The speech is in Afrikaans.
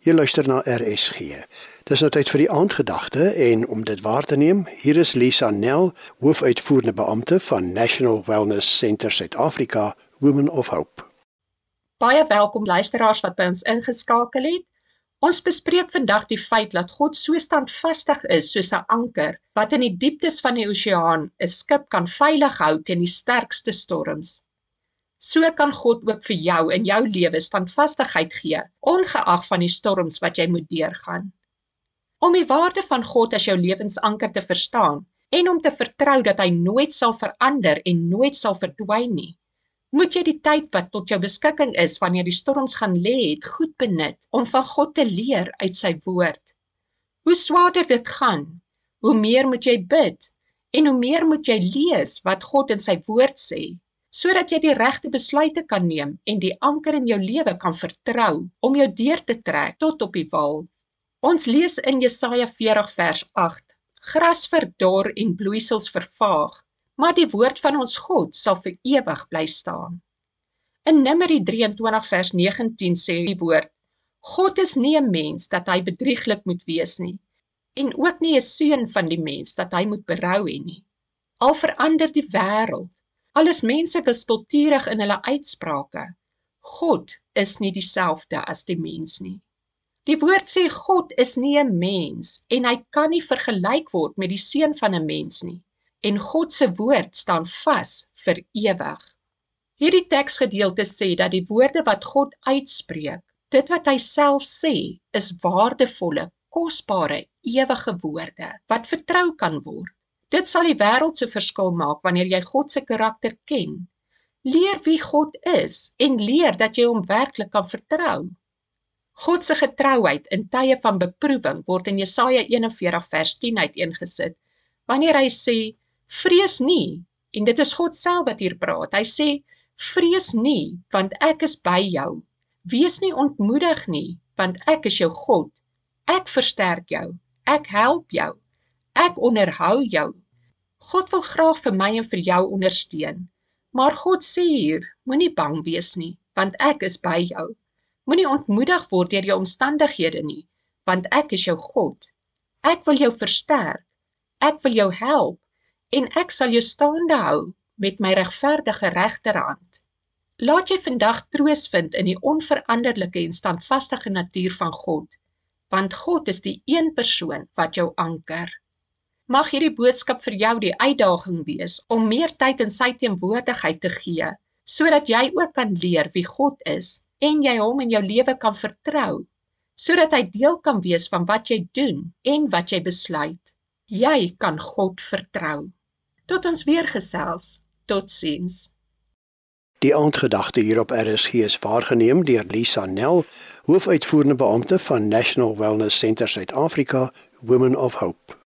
Jy luister na RSG. Dis nou tyd vir die aandgedagte en om dit waar te neem, hier is Lisa Nel, hoofuitvoerende beampte van National Wellness Centre Suid-Afrika, Women of Hope. Baie welkom luisteraars wat by ons ingeskakel het. Ons bespreek vandag die feit dat God so standvastig is soos 'n anker wat in die dieptes van die oseaan 'n skip kan veilig hou teen die sterkste storms. So kan God ook vir jou in jou lewe standvastigheid gee, ongeag van die storms wat jy moet deurgaan. Om die waarde van God as jou lewensanker te verstaan en om te vertrou dat hy nooit sal verander en nooit sal verdwyn nie, moet jy die tyd wat tot jou beskikking is wanneer die storms gaan lê, het goed benut om van God te leer uit sy woord. Hoe swaarder dit gaan, hoe meer moet jy bid en hoe meer moet jy lees wat God in sy woord sê sodat jy die regte besluite kan neem en die anker in jou lewe kan vertrou om jou deur te trek tot op die wal. Ons lees in Jesaja 40 vers 8: Gras verdor en bloeisels vervaag, maar die woord van ons God sal vir ewig bly staan. In Numeri 23 vers 19 sê die woord: God is nie 'n mens dat hy bedrieglik moet wees nie en ook nie 'n seun van die mens dat hy moet berou hê nie. Al verander die wêreld Alles mense wispelturig in hulle uitsprake. God is nie dieselfde as die mens nie. Die woord sê God is nie 'n mens en hy kan nie vergelyk word met die seun van 'n mens nie. En God se woord staan vas vir ewig. Hierdie teksgedeelte sê dat die woorde wat God uitspreek, dit wat hy self sê, is waardevolle, kosbare, ewige woorde wat vertrou kan word. Dit sal die wêreld se verskil maak wanneer jy God se karakter ken. Leer wie God is en leer dat jy hom werklik kan vertrou. God se getrouheid in tye van beproewing word in Jesaja 41 vers 10 uiteengesit. Wanneer hy sê: "Vrees nie," en dit is God self wat hier praat. Hy sê: "Vrees nie, want ek is by jou. Wees nie ontmoedig nie, want ek is jou God. Ek versterk jou. Ek help jou." Ek onderhou jou. God wil graag vir my en vir jou ondersteun. Maar God sê hier, moenie bang wees nie, want ek is by jou. Moenie ontmoedig word deur jou omstandighede nie, want ek is jou God. Ek wil jou versterk. Ek wil jou help en ek sal jou staande hou met my regverdige regterhand. Laat jy vandag troos vind in die onveranderlike en standvaste natuur van God, want God is die een persoon wat jou anker. Mag hierdie boodskap vir jou die uitdaging wees om meer tyd in sy teenwoordigheid te gee, sodat jy ook kan leer wie God is en jy hom in jou lewe kan vertrou, sodat hy deel kan wees van wat jy doen en wat jy besluit. Jy kan God vertrou. Tot ons weer gesels. Totsiens. Die aandgedagte hier op RSG is waargeneem deur Lisa Nel, hoofuitvoerende beampte van National Wellness Centre Suid-Afrika, Women of Hope.